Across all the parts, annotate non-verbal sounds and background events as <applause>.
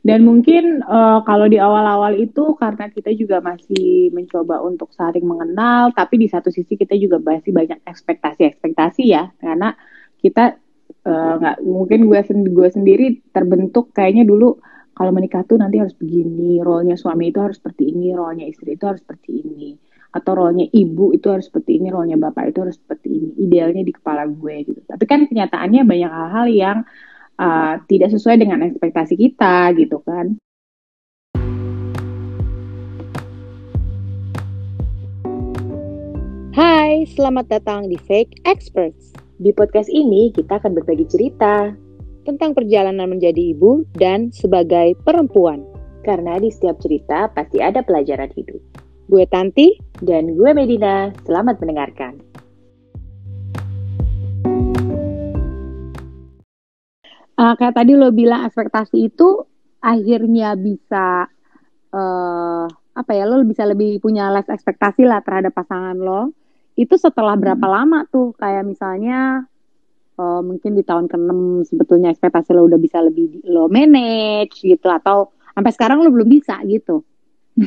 Dan mungkin uh, kalau di awal-awal itu karena kita juga masih mencoba untuk saling mengenal, tapi di satu sisi kita juga masih banyak ekspektasi-ekspektasi ya, karena kita eh, nggak uh, mungkin gue sen gue sendiri terbentuk kayaknya dulu kalau menikah tuh nanti harus begini, role-nya suami itu harus seperti ini, role-nya istri itu harus seperti ini, atau role-nya ibu itu harus seperti ini, role-nya bapak itu harus seperti ini, idealnya di kepala gue gitu. Tapi kan kenyataannya banyak hal-hal yang tidak sesuai dengan ekspektasi kita gitu kan. Hai, selamat datang di Fake Experts. Di podcast ini kita akan berbagi cerita tentang perjalanan menjadi ibu dan sebagai perempuan. Karena di setiap cerita pasti ada pelajaran hidup. Gue Tanti dan gue Medina. Selamat mendengarkan. Uh, kayak tadi lo bilang ekspektasi itu akhirnya bisa uh, apa ya lo bisa lebih punya less ekspektasi lah terhadap pasangan lo. Itu setelah berapa hmm. lama tuh? Kayak misalnya uh, mungkin di tahun ke-6 sebetulnya ekspektasi lo udah bisa lebih lo manage gitu atau sampai sekarang lo belum bisa gitu. <laughs>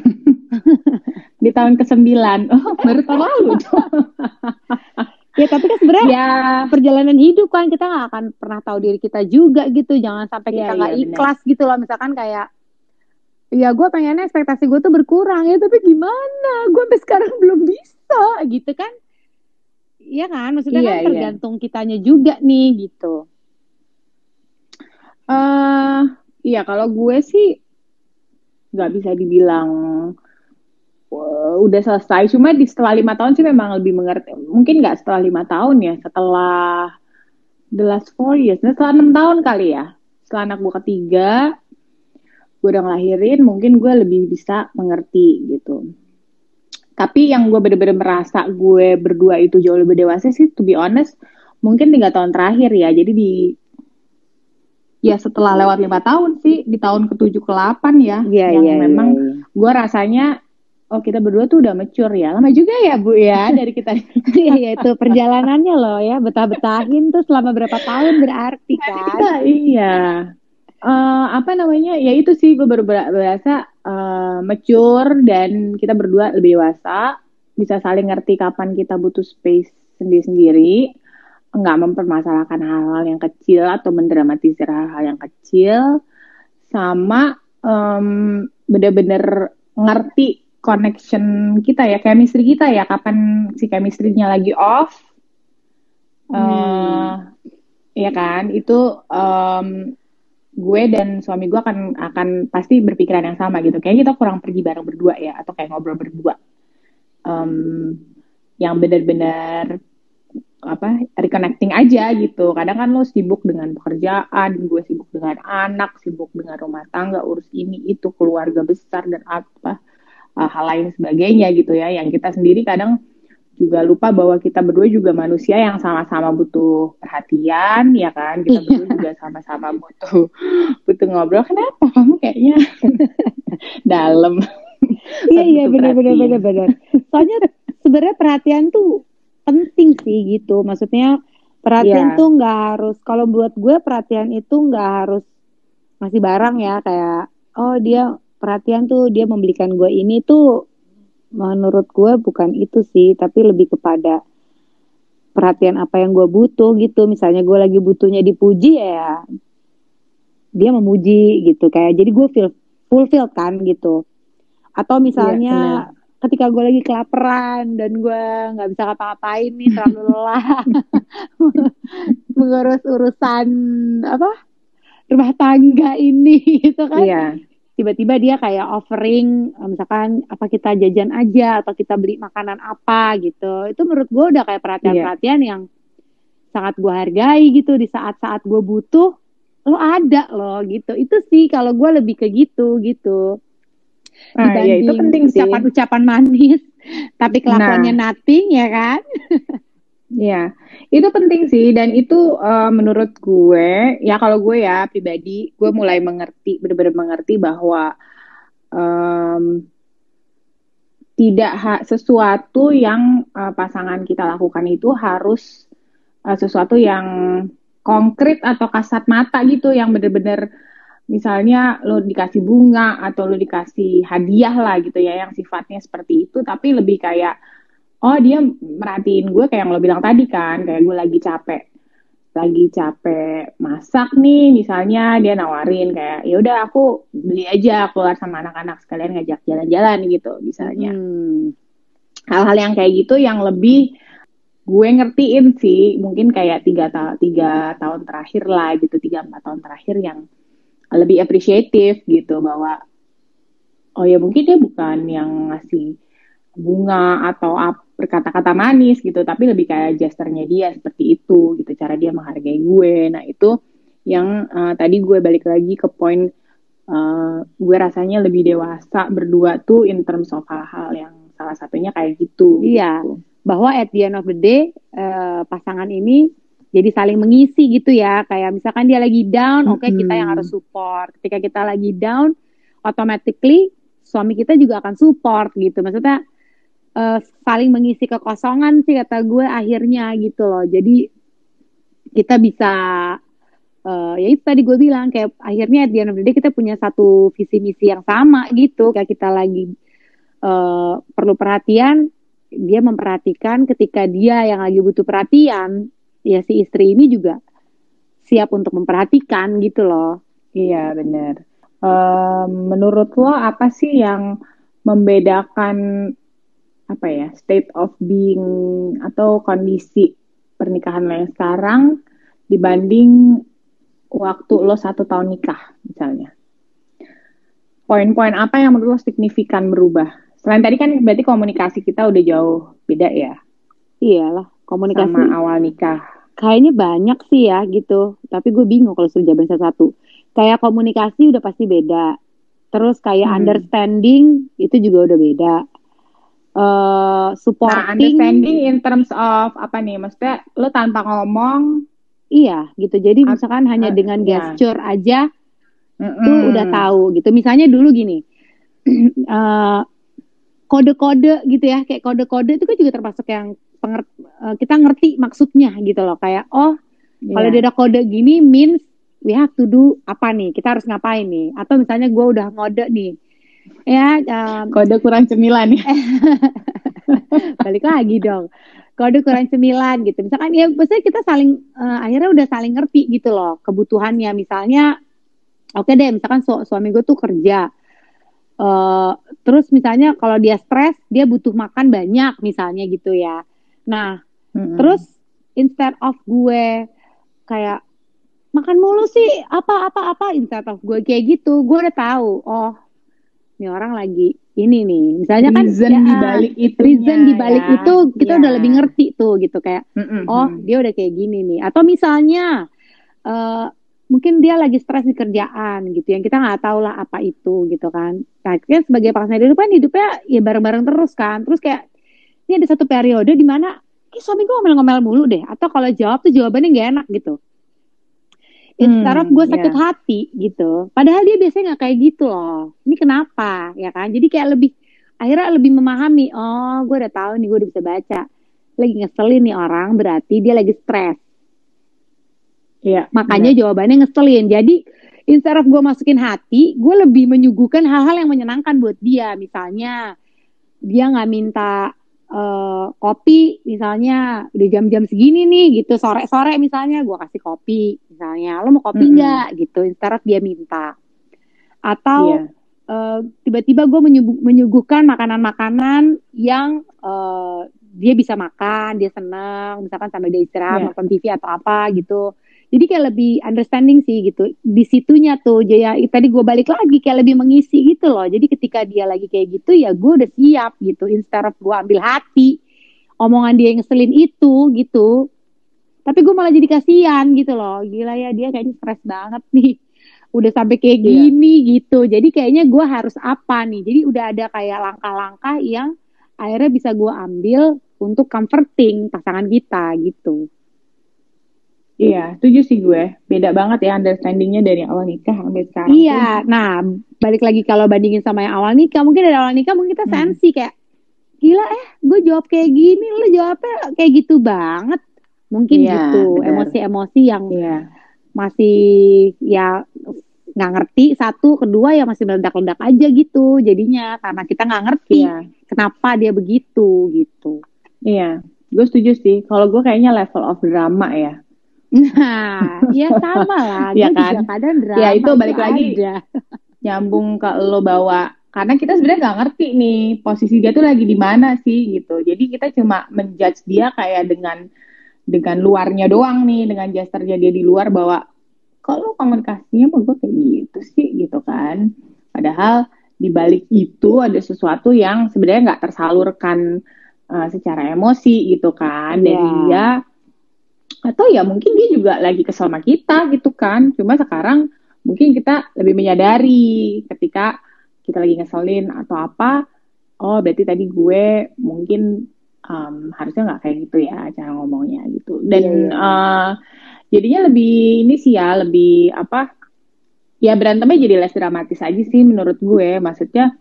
Di tahun ke-9 oh baru <laughs> tahun lalu <laughs> ya tapi kan sebenarnya ya. perjalanan hidup kan kita nggak akan pernah tahu diri kita juga gitu jangan sampai kita iya, nggak ya, ikhlas bener. gitu loh misalkan kayak ya gue pengennya ekspektasi gue tuh berkurang ya tapi gimana gue sampai sekarang belum bisa gitu kan Iya kan maksudnya iya, kan iya. tergantung iya. kitanya juga nih gitu eh uh, iya kalau gue sih nggak bisa dibilang udah selesai. Cuma di setelah lima tahun sih memang lebih mengerti. Mungkin nggak setelah lima tahun ya, setelah the last four years. Nah, setelah enam tahun kali ya. Setelah anak gue ketiga, gue udah ngelahirin, mungkin gue lebih bisa mengerti gitu. Tapi yang gue bener-bener merasa gue berdua itu jauh lebih dewasa sih, to be honest, mungkin tiga tahun terakhir ya. Jadi di ya setelah lewat lima tahun sih di tahun ke tujuh ke delapan ya, yeah, yang yeah, memang yeah, yeah. gue rasanya oh kita berdua tuh udah mature ya. Lama juga ya bu ya <laughs> dari kita. Iya itu perjalanannya loh ya. Betah-betahin tuh selama berapa tahun berarti kan? iya. Uh, apa namanya? Ya itu sih gue baru berasa uh, mature dan kita berdua lebih dewasa. Bisa saling ngerti kapan kita butuh space sendiri-sendiri. Nggak mempermasalahkan hal-hal yang kecil atau mendramatisir hal-hal yang kecil. Sama um, bener-bener ngerti connection kita ya, chemistry kita ya, kapan si chemistry-nya lagi off. Hmm. Uh, ya kan, itu um, gue dan suami gue akan akan pasti berpikiran yang sama gitu. Kayaknya kita kurang pergi bareng berdua ya, atau kayak ngobrol berdua. Um, yang benar-benar apa reconnecting aja gitu. Kadang kan lo sibuk dengan pekerjaan, gue sibuk dengan anak, sibuk dengan rumah tangga, urus ini itu keluarga besar dan apa uh, hal lain sebagainya gitu ya. Yang kita sendiri kadang juga lupa bahwa kita berdua juga manusia yang sama-sama butuh perhatian ya kan? Kita iya. berdua juga sama-sama butuh butuh ngobrol. Kenapa? Kamu kayaknya <laughs> dalam. Iya iya benar benar benar benar soalnya sebenarnya perhatian tuh penting sih gitu. Maksudnya perhatian yeah. tuh nggak harus kalau buat gue perhatian itu nggak harus masih barang ya. Kayak oh dia perhatian tuh dia membelikan gue ini tuh menurut gue bukan itu sih tapi lebih kepada perhatian apa yang gue butuh gitu. Misalnya gue lagi butuhnya dipuji ya dia memuji gitu kayak. Jadi gue feel fulfilled kan gitu. Atau misalnya iya, ketika gue lagi kelaparan dan gue nggak bisa kata-katain nih terlalu <laughs> lelah <laughs> mengurus urusan apa rumah tangga ini <laughs> gitu kan. Iya tiba-tiba dia kayak offering eh, misalkan apa kita jajan aja atau kita beli makanan apa gitu. Itu menurut gue udah kayak perhatian-perhatian yeah. yang sangat gue hargai gitu di saat-saat gue butuh lo ada lo gitu. Itu sih kalau gue lebih ke gitu gitu. Nah, ya itu penting ucapan-ucapan manis <laughs> tapi kelakuannya nah. nothing ya kan <laughs> Ya, itu penting sih dan itu uh, menurut gue ya kalau gue ya pribadi gue mulai mengerti benar-benar mengerti bahwa um, tidak sesuatu yang uh, pasangan kita lakukan itu harus uh, sesuatu yang konkret atau kasat mata gitu yang benar-benar misalnya lo dikasih bunga atau lo dikasih hadiah lah gitu ya yang sifatnya seperti itu tapi lebih kayak oh dia merhatiin gue kayak yang lo bilang tadi kan kayak gue lagi capek lagi capek masak nih misalnya dia nawarin kayak ya udah aku beli aja keluar sama anak-anak sekalian ngajak jalan-jalan gitu misalnya hmm. hal-hal yang kayak gitu yang lebih gue ngertiin sih mungkin kayak tiga, ta tiga tahun terakhir lah gitu tiga empat tahun terakhir yang lebih apresiatif gitu bahwa oh ya mungkin dia bukan yang ngasih bunga atau berkata-kata manis gitu tapi lebih kayak gesternya dia seperti itu gitu cara dia menghargai gue. Nah itu yang uh, tadi gue balik lagi ke poin uh, gue rasanya lebih dewasa berdua tuh in terms of hal-hal yang salah satunya kayak gitu. Iya. Gitu. bahwa at the end of the day uh, pasangan ini jadi saling mengisi gitu ya. Kayak misalkan dia lagi down oke okay, mm -hmm. kita yang harus support. Ketika kita lagi down automatically suami kita juga akan support gitu. Maksudnya uh, saling mengisi kekosongan sih kata gue akhirnya gitu loh. Jadi kita bisa uh, ya itu tadi gue bilang kayak akhirnya di end kita punya satu visi misi yang sama gitu. Kayak kita lagi uh, perlu perhatian, dia memperhatikan ketika dia yang lagi butuh perhatian, ya si istri ini juga siap untuk memperhatikan gitu loh. Iya benar. Uh, menurut lo apa sih yang membedakan apa ya state of being atau kondisi pernikahan lo yang sekarang dibanding waktu lo satu tahun nikah misalnya. Poin-poin apa yang menurut lo signifikan berubah? Selain tadi kan berarti komunikasi kita udah jauh beda ya? Iyalah komunikasi sama awal nikah. Kayaknya banyak sih ya gitu. Tapi gue bingung kalau suruh jawaban satu. Kayak komunikasi udah pasti beda. Terus kayak hmm. understanding itu juga udah beda uh, supporting. Nah, understanding in terms of apa nih? Maksudnya lo tanpa ngomong. Iya, gitu. Jadi misalkan uh, hanya dengan iya. gesture yeah. aja, mm -mm. tuh udah tahu gitu. Misalnya dulu gini, uh, <clears throat> kode-kode gitu ya, kayak kode-kode itu kan juga termasuk yang penger uh, kita ngerti maksudnya gitu loh. Kayak oh, yeah. kalau dia ada kode gini means we have to do apa nih? Kita harus ngapain nih? Atau misalnya gue udah ngode nih ya um, kode kurang cemilan ya. <laughs> Balik lagi dong. Kode kurang cemilan gitu. Misalkan ya maksudnya kita saling uh, akhirnya udah saling ngerti gitu loh kebutuhannya. Misalnya oke okay deh misalkan su suami gue tuh kerja uh, terus misalnya kalau dia stres dia butuh makan banyak misalnya gitu ya. Nah mm -hmm. terus instead of gue kayak makan mulu sih apa apa apa instead of gue kayak gitu gue udah tahu oh ini orang lagi ini nih misalnya kan reason ya, di balik itu reason di balik ya. itu kita ya. udah lebih ngerti tuh gitu kayak mm -hmm. oh dia udah kayak gini nih atau misalnya uh, mungkin dia lagi stres di kerjaan gitu yang kita nggak tahu lah apa itu gitu kan nah kita sebagai pasangan hidup kan hidupnya ya bareng-bareng terus kan terus kayak ini ada satu periode di mana suami gue ngomel-ngomel mulu deh atau kalau jawab tuh jawabannya gak enak gitu of gue sakit yeah. hati gitu. Padahal dia biasanya nggak kayak gitu loh. Ini kenapa ya kan? Jadi kayak lebih akhirnya lebih memahami oh gue udah tahu nih gue udah bisa baca. Lagi ngeselin nih orang berarti dia lagi stres. Ya makanya yeah. jawabannya ngeselin. Jadi instead of gue masukin hati gue lebih menyuguhkan hal-hal yang menyenangkan buat dia. Misalnya dia nggak minta uh, kopi misalnya udah jam-jam segini nih gitu. Sore-sore misalnya gue kasih kopi misalnya lo mau kopi nggak mm -hmm. gitu instead dia minta atau yeah. Iya. uh, tiba-tiba gue menyuguh, menyuguhkan makanan-makanan yang uh, dia bisa makan dia seneng misalkan sambil dia istirahat yeah. nonton TV atau apa gitu jadi kayak lebih understanding sih gitu di situnya tuh ya tadi gue balik lagi kayak lebih mengisi gitu loh jadi ketika dia lagi kayak gitu ya gue udah siap gitu instead of gue ambil hati omongan dia yang ngeselin itu gitu tapi gue malah jadi kasihan gitu loh gila ya dia kayaknya stres banget nih <laughs> udah sampai kayak iya. gini iya. gitu jadi kayaknya gue harus apa nih jadi udah ada kayak langkah-langkah yang akhirnya bisa gue ambil untuk comforting pasangan kita gitu Iya, setuju sih gue. Beda banget ya understandingnya dari awal nikah sampai sekarang. Iya, nah balik lagi kalau bandingin sama yang awal nikah, mungkin dari awal nikah mungkin kita hmm. sensi kayak, gila eh, gue jawab kayak gini, lo jawabnya kayak gitu banget. Mungkin iya, gitu, emosi-emosi yang iya. masih ya nggak ngerti satu kedua ya masih meledak-ledak aja gitu jadinya karena kita nggak ngerti yeah. kenapa dia begitu gitu iya gue setuju sih kalau gue kayaknya level of drama ya nah ya sama lah <laughs> ya kan kadang drama ya itu balik lagi ada. nyambung ke lo bawa karena kita sebenarnya nggak ngerti nih posisi dia tuh lagi di mana sih gitu jadi kita cuma menjudge dia kayak dengan dengan luarnya doang nih dengan gesturnya dia di luar bahwa kalau komunikasinya mau gue kayak gitu sih? Gitu kan. Padahal di balik itu ada sesuatu yang sebenarnya nggak tersalurkan uh, secara emosi gitu kan. Yeah. dari dia atau ya mungkin dia juga lagi kesel sama kita gitu kan. Cuma sekarang mungkin kita lebih menyadari ketika kita lagi ngeselin atau apa oh berarti tadi gue mungkin um, harusnya nggak kayak gitu ya cara ngomongnya gitu dan yeah. Iya. uh, jadinya lebih ini sih ya lebih apa ya berantemnya jadi less dramatis aja sih menurut gue maksudnya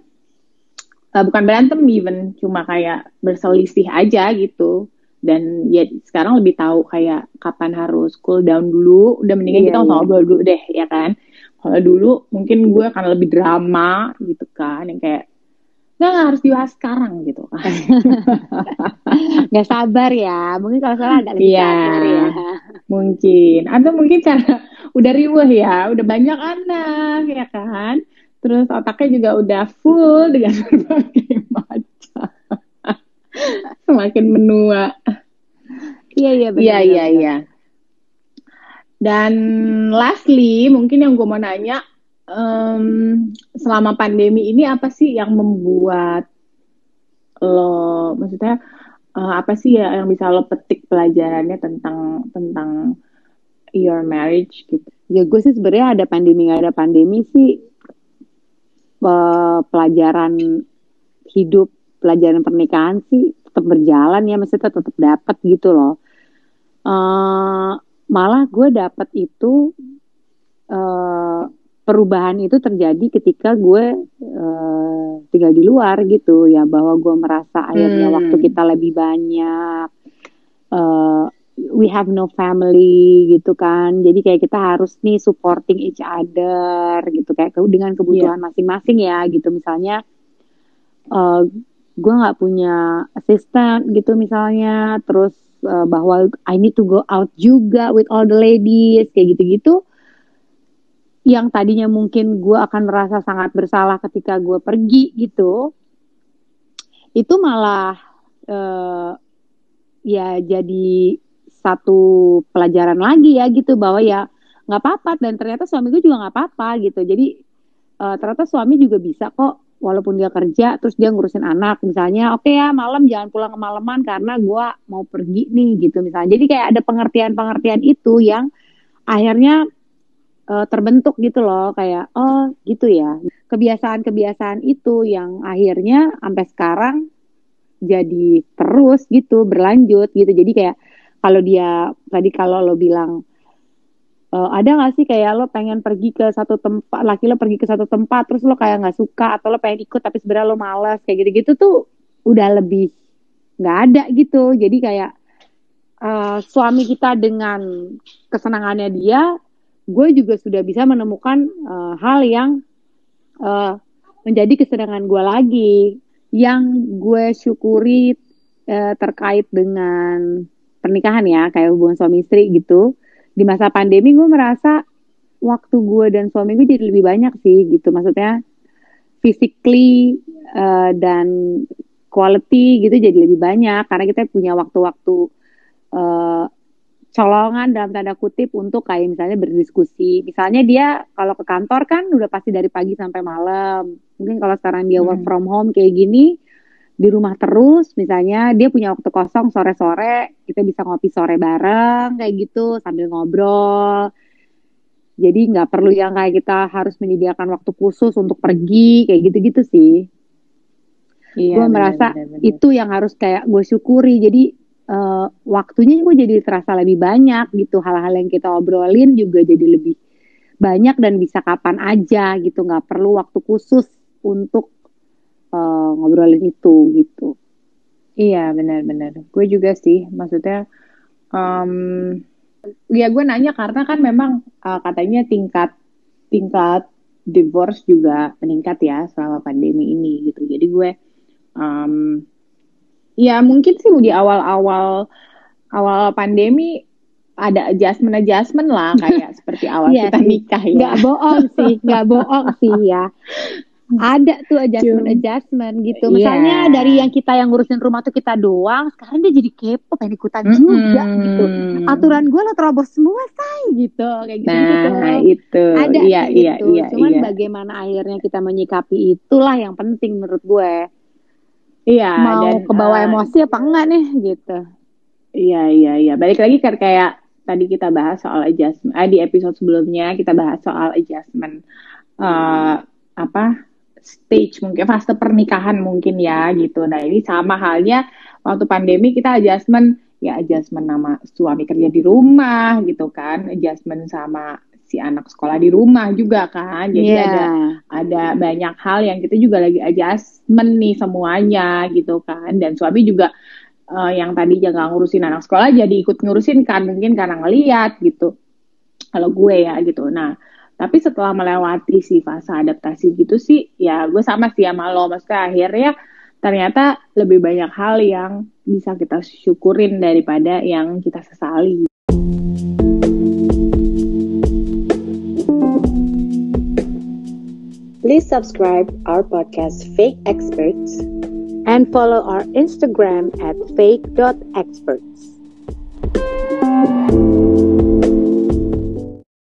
uh, bukan berantem even cuma kayak berselisih aja gitu dan ya sekarang lebih tahu kayak kapan harus cool down dulu udah mendingan yeah, kita yeah. ngobrol dulu deh ya kan kalau dulu mungkin gue akan lebih drama gitu kan yang kayak nggak harus dibahas sekarang gitu. Kan <laughs> nggak sabar ya. Mungkin kalau salah agak lebih yeah, sabar ya. Mungkin. Atau mungkin karena <laughs> udah riuh ya. Udah banyak anak ya kan? Terus otaknya juga udah full dengan <laughs> berbagai macam. Semakin menua. Iya iya iya iya iya. Dan lastly, mungkin yang gue mau nanya, um, selama pandemi ini apa sih yang membuat lo, maksudnya uh, apa sih ya yang bisa lo petik pelajarannya tentang tentang your marriage gitu? Ya gue sih sebenarnya ada pandemi nggak ada pandemi sih pelajaran hidup, pelajaran pernikahan sih tetap berjalan ya, maksudnya tetap dapat gitu loh. Uh, malah gue dapat itu uh, perubahan itu terjadi ketika gue uh, tinggal di luar gitu ya bahwa gue merasa akhirnya hmm. waktu kita lebih banyak uh, we have no family gitu kan jadi kayak kita harus nih supporting each other gitu kayak dengan kebutuhan iya. masing-masing yeah. ya gitu misalnya uh, gue nggak punya asisten gitu misalnya terus uh, bahwa I need to go out juga with all the ladies kayak gitu-gitu yang tadinya mungkin gue akan merasa sangat bersalah ketika gue pergi gitu itu malah uh, ya jadi satu pelajaran lagi ya gitu bahwa ya nggak apa-apa dan ternyata suami gue juga nggak apa-apa gitu. Jadi uh, ternyata suami juga bisa kok walaupun dia kerja terus dia ngurusin anak. Misalnya oke okay ya malam jangan pulang kemalaman karena gue mau pergi nih gitu misalnya. Jadi kayak ada pengertian-pengertian itu yang akhirnya uh, terbentuk gitu loh kayak oh gitu ya. Kebiasaan-kebiasaan itu yang akhirnya sampai sekarang jadi terus gitu berlanjut gitu. Jadi kayak kalau dia tadi kalau lo bilang uh, ada gak sih kayak lo pengen pergi ke satu tempat laki lo pergi ke satu tempat terus lo kayak nggak suka atau lo pengen ikut tapi sebenarnya lo malas kayak gitu-gitu tuh udah lebih nggak ada gitu. Jadi kayak uh, suami kita dengan kesenangannya dia gue juga sudah bisa menemukan uh, hal yang uh, menjadi kesenangan gue lagi yang gue syukuri uh, terkait dengan pernikahan ya kayak hubungan suami istri gitu. Di masa pandemi gue merasa waktu gue dan suami gue jadi lebih banyak sih gitu. Maksudnya physically uh, dan quality gitu jadi lebih banyak karena kita punya waktu-waktu colongan dalam tanda kutip untuk kayak misalnya berdiskusi. Misalnya dia kalau ke kantor kan udah pasti dari pagi sampai malam. Mungkin kalau sekarang dia work hmm. from home kayak gini, di rumah terus misalnya dia punya waktu kosong sore-sore kita bisa ngopi sore bareng kayak gitu sambil ngobrol jadi nggak perlu yang kayak kita harus menyediakan waktu khusus untuk pergi kayak gitu-gitu sih iya, gue merasa bener, bener. itu yang harus kayak gue syukuri jadi uh, waktunya gue jadi terasa lebih banyak gitu hal-hal yang kita obrolin juga jadi lebih banyak dan bisa kapan aja gitu nggak perlu waktu khusus untuk uh, ngobrolin itu gitu. Iya benar-benar. Gue juga sih, maksudnya, um, ya gue nanya karena kan memang uh, katanya tingkat tingkat divorce juga meningkat ya selama pandemi ini gitu. Jadi gue um, ya mungkin sih di awal-awal awal pandemi ada adjustment adjustment lah <laughs> kayak seperti awal iya kita nikah ya. Gak bohong sih, gak bohong sih ya <laughs> ada tuh adjustment adjustment gitu iya. misalnya yeah. dari yang kita yang ngurusin rumah tuh kita doang sekarang dia jadi kepo pengen ikutan mm -hmm. juga gitu aturan gue lo terobos semua say gitu kayak gitu nah gitu. itu ada iya, sih iya, gitu iya, cuman iya. bagaimana akhirnya kita menyikapi itulah yang penting menurut gue iya mau dan, ke bawah uh, emosi apa enggak nih gitu. Iya iya iya. Balik lagi kan kayak tadi kita bahas soal adjustment eh, di episode sebelumnya kita bahas soal adjustment uh, apa stage mungkin fase pernikahan mungkin ya gitu. Nah ini sama halnya waktu pandemi kita adjustment ya adjustment nama suami kerja di rumah gitu kan, adjustment sama si anak sekolah di rumah juga kan. Jadi yeah. ada ada banyak hal yang kita juga lagi adjustment nih semuanya gitu kan. Dan suami juga uh, yang tadi jangan ngurusin anak sekolah jadi ikut ngurusin kan mungkin karena ngeliat gitu. Kalau gue ya gitu. Nah, tapi setelah melewati si fase adaptasi gitu sih, ya gue sama sih sama lo. Maksudnya akhirnya ternyata lebih banyak hal yang bisa kita syukurin daripada yang kita sesali. Please subscribe our podcast Fake Experts and follow our Instagram at fake.experts.